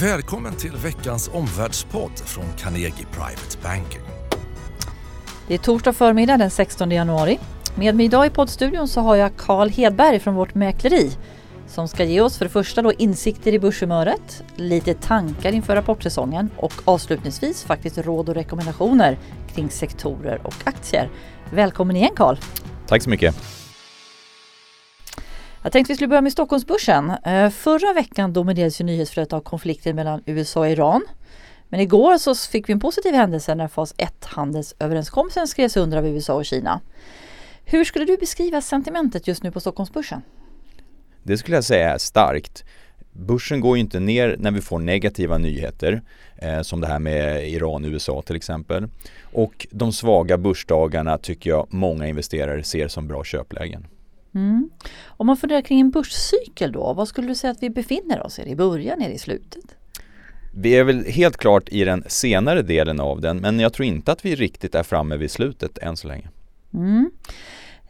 Välkommen till veckans omvärldspodd från Carnegie Private Banking. Det är torsdag förmiddag den 16 januari. Med mig idag i poddstudion så har jag Carl Hedberg från vårt mäkleri som ska ge oss för det första då insikter i börshumöret, lite tankar inför rapportsäsongen och avslutningsvis faktiskt råd och rekommendationer kring sektorer och aktier. Välkommen igen Carl! Tack så mycket! Jag tänkte vi skulle börja med Stockholmsbörsen. Eh, förra veckan dominerades ju nyhetsflödet av konflikten mellan USA och Iran. Men igår så fick vi en positiv händelse när fas 1-handelsöverenskommelsen skrevs under av USA och Kina. Hur skulle du beskriva sentimentet just nu på Stockholmsbörsen? Det skulle jag säga är starkt. Börsen går ju inte ner när vi får negativa nyheter eh, som det här med Iran och USA till exempel. Och de svaga börsdagarna tycker jag många investerare ser som bra köplägen. Mm. Om man funderar kring en börscykel då, vad skulle du säga att vi befinner oss i? Är det i början, är det i slutet? Vi är väl helt klart i den senare delen av den men jag tror inte att vi riktigt är framme vid slutet än så länge. Mm.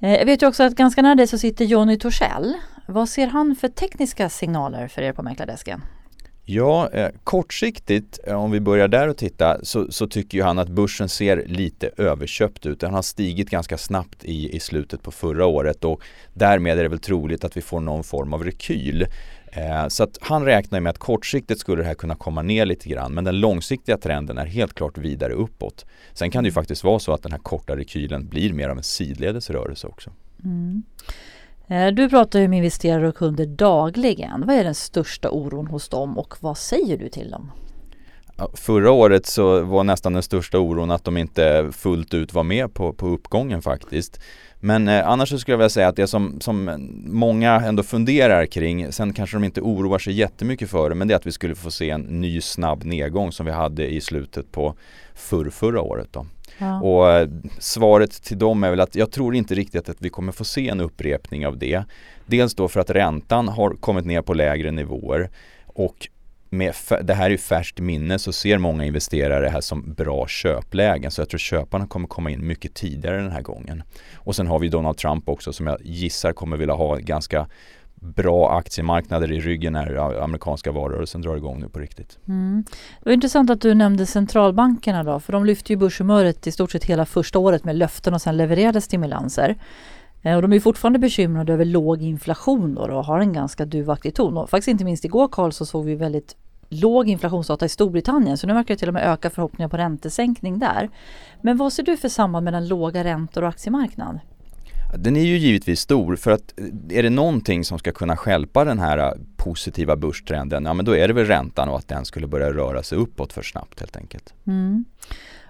Eh, jag vet ju också att ganska nära dig så sitter Jonny Torssell. Vad ser han för tekniska signaler för er på Mäklardesken? Ja, eh, kortsiktigt eh, om vi börjar där och titta så, så, tycker ju han att börsen ser lite överköpt ut. Den har stigit ganska snabbt i, i slutet på förra året och därmed är det väl troligt att vi får någon form av rekyl. Eh, så att han räknar med att kortsiktigt skulle det här kunna komma ner lite grann men den långsiktiga trenden är helt klart vidare uppåt. Sen kan det ju faktiskt vara så att den här korta rekylen blir mer av en sidledes rörelse också. Mm. Eh, du pratar ju med investerare och kunder dagligen. Vad är den största oron hos dem och vad säger du till dem? Förra året så var nästan den största oron att de inte fullt ut var med på, på uppgången faktiskt. Men eh, annars så skulle jag vilja säga att det som, som många ändå funderar kring, sen kanske de inte oroar sig jättemycket för det, men det är att vi skulle få se en ny snabb nedgång som vi hade i slutet på förr, förra året. Då. Ja. Och eh, svaret till dem är väl att jag tror inte riktigt att vi kommer få se en upprepning av det. Dels då för att räntan har kommit ner på lägre nivåer och med det här är färskt minne så ser många investerare det här som bra köplägen så jag tror köparna kommer komma in mycket tidigare den här gången. Och sen har vi Donald Trump också som jag gissar kommer vilja ha ganska bra aktiemarknader i ryggen när amerikanska valrörelsen drar igång nu på riktigt. Mm. Det var intressant att du nämnde centralbankerna då, för de lyfte ju börshumöret i stort sett hela första året med löften och sen levererade stimulanser. Eh, och de är fortfarande bekymrade över låg inflation då och har en ganska duvaktig ton. Och faktiskt inte minst igår Karl så såg vi väldigt låg inflationsdata i Storbritannien så nu verkar det till och med öka förhoppningar på räntesänkning där. Men vad ser du för samband mellan låga räntor och aktiemarknad? Den är ju givetvis stor för att är det någonting som ska kunna skälpa den här positiva börstrenden, ja men då är det väl räntan och att den skulle börja röra sig uppåt för snabbt helt enkelt. Mm.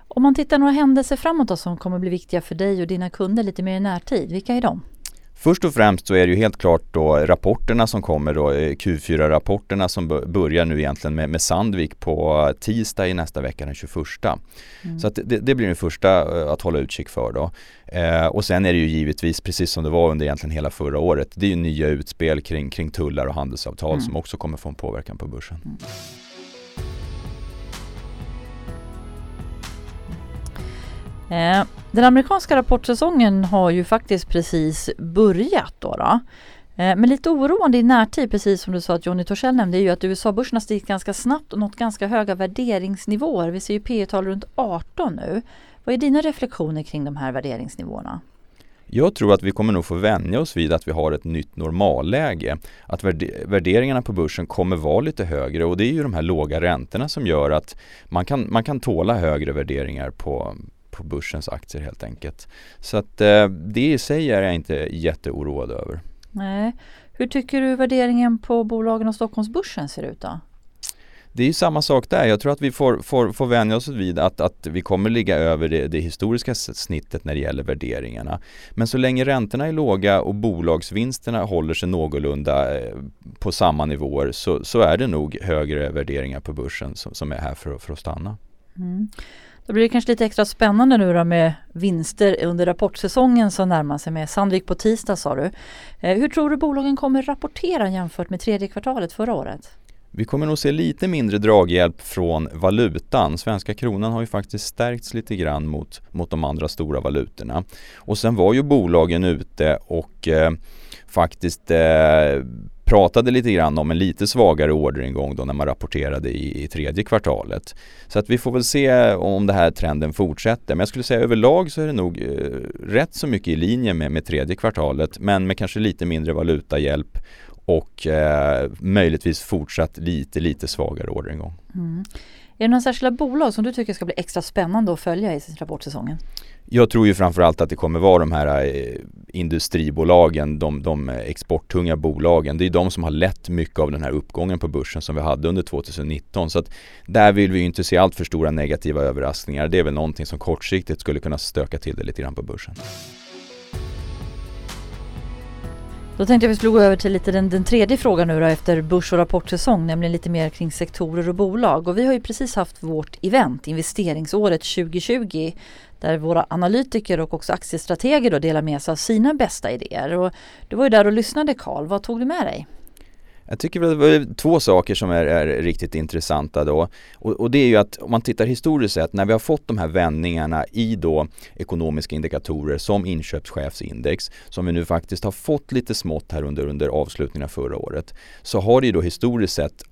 Om man tittar några händelser framåt då, som kommer bli viktiga för dig och dina kunder lite mer i närtid, vilka är de? Först och främst så är det ju helt klart då rapporterna som kommer då, eh, Q4-rapporterna som börjar nu egentligen med, med Sandvik på tisdag i nästa vecka den 21. Mm. Så det, det, blir den första eh, att hålla utkik för då. Eh, och sen är det ju givetvis precis som det var under egentligen hela förra året. Det är ju nya utspel kring, kring tullar och handelsavtal mm. som också kommer få en påverkan på börsen. Mm. Eh, den amerikanska rapportsäsongen har ju faktiskt precis börjat. Då, då. Eh, men lite oroande i närtid, precis som du sa att Johnny Torssell nämnde, är ju att USA-börsen har stigit ganska snabbt och nått ganska höga värderingsnivåer. Vi ser ju P tal runt 18 nu. Vad är dina reflektioner kring de här värderingsnivåerna? Jag tror att vi kommer nog få vänja oss vid att vi har ett nytt normalläge. Att värderingarna på börsen kommer vara lite högre och det är ju de här låga räntorna som gör att man kan, man kan tåla högre värderingar på, på börsens aktier helt enkelt. Så att eh, det i sig är jag inte jätteoroad över. Nej. Hur tycker du värderingen på bolagen och Stockholmsbörsen ser ut då? Det är samma sak där. Jag tror att vi får, får, får vänja oss vid att, att vi kommer ligga över det, det, historiska snittet när det gäller värderingarna. Men så länge räntorna är låga och bolagsvinsterna håller sig någorlunda eh, på samma nivåer så, så är det nog högre värderingar på börsen som, som är här för, för att stanna. Mm. Då blir det kanske lite extra spännande nu då med vinster under rapportsäsongen som närmar sig med Sandvik på tisdag sa du. Eh, hur tror du bolagen kommer rapportera jämfört med tredje kvartalet förra året? Vi kommer nog se lite mindre draghjälp från valutan. Svenska kronan har ju faktiskt stärkts lite grann mot, mot de andra stora valutorna. Och sen var ju bolagen ute och eh, faktiskt eh, pratade lite grann om en lite svagare orderingång då när man rapporterade i, i tredje kvartalet. Så att vi får väl se om den här trenden fortsätter. Men jag skulle säga överlag så är det nog eh, rätt så mycket i linje med, med tredje kvartalet men med kanske lite mindre valutahjälp och eh, möjligtvis fortsatt lite, lite svagare orderingång. Mm. Är det några särskilda bolag som du tycker ska bli extra spännande att följa i rapportsäsongen? Jag tror ju framförallt att det kommer vara de här eh, industribolagen, de, de exporttunga bolagen. Det är de som har lett mycket av den här uppgången på börsen som vi hade under 2019. Så att där vill vi inte se allt för stora negativa överraskningar. Det är väl någonting som kortsiktigt skulle kunna stöka till det lite grann på börsen. Då tänkte jag vi skulle gå över till lite den, den tredje frågan nu då efter börs och rapportsäsong, nämligen lite mer kring sektorer och bolag. Och vi har ju precis haft vårt event, investeringsåret 2020, där våra analytiker och också aktiestrateger då delar med sig av sina bästa idéer. Och du var ju där och lyssnade Karl, vad tog du med dig? Jag tycker det var två saker som är, är riktigt intressanta då. Och, och, det är ju att om man tittar historiskt sett när vi har fått de här vändningarna i då ekonomiska indikatorer som inköpschefsindex som vi nu faktiskt har fått lite smått här under, under avslutningen av förra året så har det ju då historiskt sett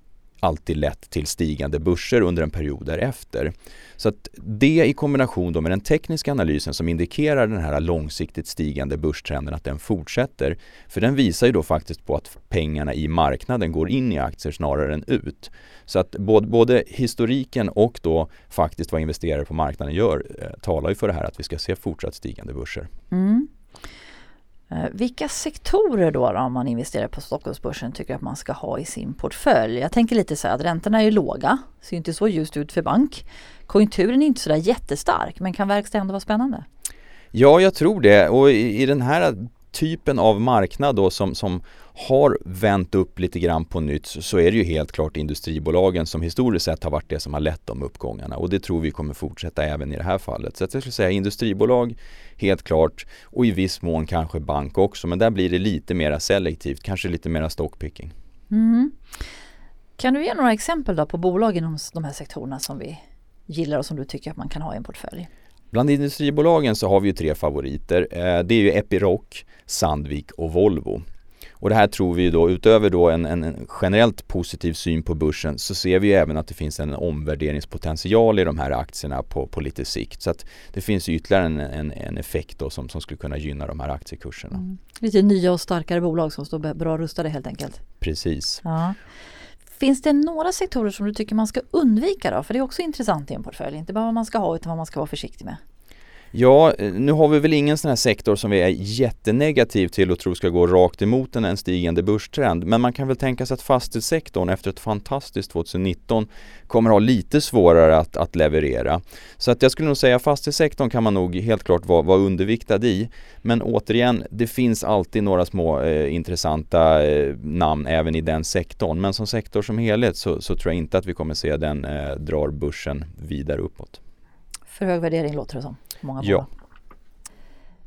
alltid lett till stigande börser under en period därefter. Så att det i kombination då med den tekniska analysen som indikerar den här långsiktigt stigande börstrenden att den fortsätter. För den visar ju då faktiskt på att pengarna i marknaden går in i aktier snarare än ut. Så att både, både historiken och då faktiskt vad investerare på marknaden gör eh, talar ju för det här att vi ska se fortsatt stigande börser. Mm. Eh, vilka sektorer då, då om man investerar på Stockholmsbörsen tycker att man ska ha i sin portfölj? Jag tänker lite så här att räntorna är låga, ser inte så ljust ut för bank. Konjunkturen är inte så där jättestark men kan verkstad ändå vara spännande? Ja, jag tror det och i, i den här typen av marknad då som, som har vänt upp lite grann på nytt så är det ju helt klart industribolagen som historiskt sett har varit det som har lett de uppgångarna och det tror vi kommer fortsätta även i det här fallet. Så jag skulle säga industribolag helt klart och i viss mån kanske bank också men där blir det lite mera selektivt, kanske lite mera stockpicking. Mm. Mm-hmm. Kan du ge några exempel då på bolag inom de här sektorerna som vi gillar och som du tycker att man kan ha i en portfölj? Bland industribolagen så har vi ju tre favoriter. Eh, det är ju Epiroc, Sandvik och Volvo. Och det här tror vi då, utöver då en, en, generellt positiv syn på börsen så ser vi även att det finns en omvärderingspotential i de här aktierna på, på lite sikt. Så att det finns ytterligare en, en, en effekt då som, som skulle kunna gynna de här aktiekurserna. Mm. Lite nya och starkare bolag som står bra rustade helt enkelt. Precis. Ja. Finns det några sektorer som du tycker man ska undvika då? För det är också intressant i en portfölj. Inte bara vad man ska ha utan vad man ska vara försiktig med. Ja, eh, nu har vi väl ingen sån här sektor som vi är jättenegativ till och tror ska gå rakt emot en, en stigande börstrend. Men man kan väl tänka sig att fastighetssektorn efter ett fantastiskt 2019 kommer ha lite svårare att, att leverera. Så att jag skulle nog säga fastighetssektorn kan man nog helt klart vara, vara underviktad i. Men återigen, det finns alltid några små eh, intressanta eh, namn även i den sektorn. Men som sektor som helhet så, så tror jag inte att vi kommer se den eh, drar börsen vidare uppåt. För hög värdering låter det som många ja.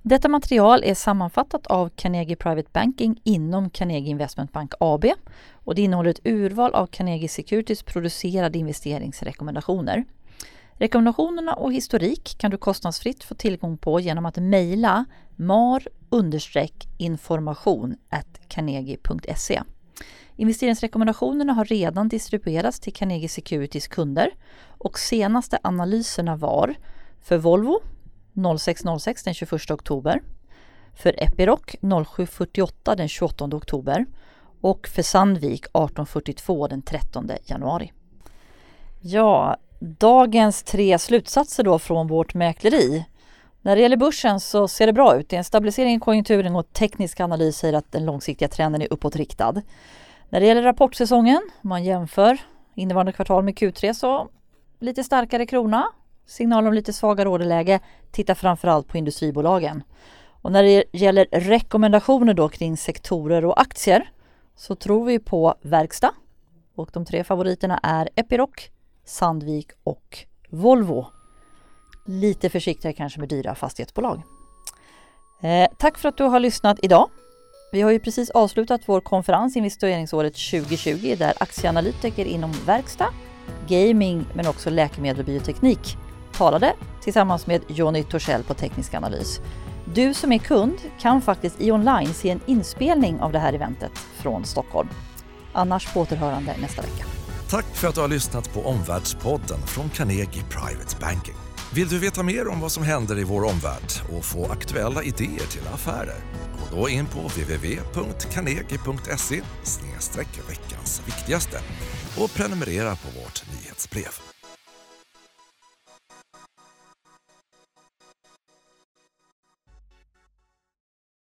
Detta material är sammanfattat av Carnegie Private Banking inom Carnegie Investment Bank AB och det innehåller ett urval av Carnegie Securities producerade investeringsrekommendationer. Rekommendationerna och historik kan du kostnadsfritt få tillgång på genom att mejla mar-information carnegie.se. Investeringsrekommendationerna har redan distribuerats till Carnegie Securities kunder och senaste analyserna var för Volvo 0606 den 21 oktober, för Epiroc 0748 den 28 oktober och för Sandvik 1842 den 13 januari. Ja, dagens tre slutsatser då från vårt mäkleri. När det gäller börsen så ser det bra ut. Det är en stabilisering i konjunkturen och teknisk analys säger att den långsiktiga trenden är uppåtriktad. När det gäller rapportsäsongen, om man jämför innevarande kvartal med Q3 så lite starkare krona, signaler om lite svagare orderläge. Titta framförallt på industribolagen. Och när det gäller rekommendationer då kring sektorer och aktier så tror vi på verkstad och de tre favoriterna är Epiroc, Sandvik och Volvo. Lite försiktigare kanske med dyra fastighetsbolag. Eh, tack för att du har lyssnat idag. Vi har ju precis avslutat vår konferens investeringsåret 2020 där aktieanalytiker inom verkstad, gaming men också läkemedel och bioteknik talade tillsammans med Jonny Torssell på Teknisk Analys. Du som är kund kan faktiskt i online se en inspelning av det här eventet från Stockholm. Annars på återhörande nästa vecka. Tack för att du har lyssnat på Omvärldspodden från Carnegie Private Banking. Vill du veta mer om vad som händer i vår omvärld och få aktuella idéer till affärer? Gå då in på www.carnegie.se veckans viktigaste och prenumerera på vårt nyhetsbrev.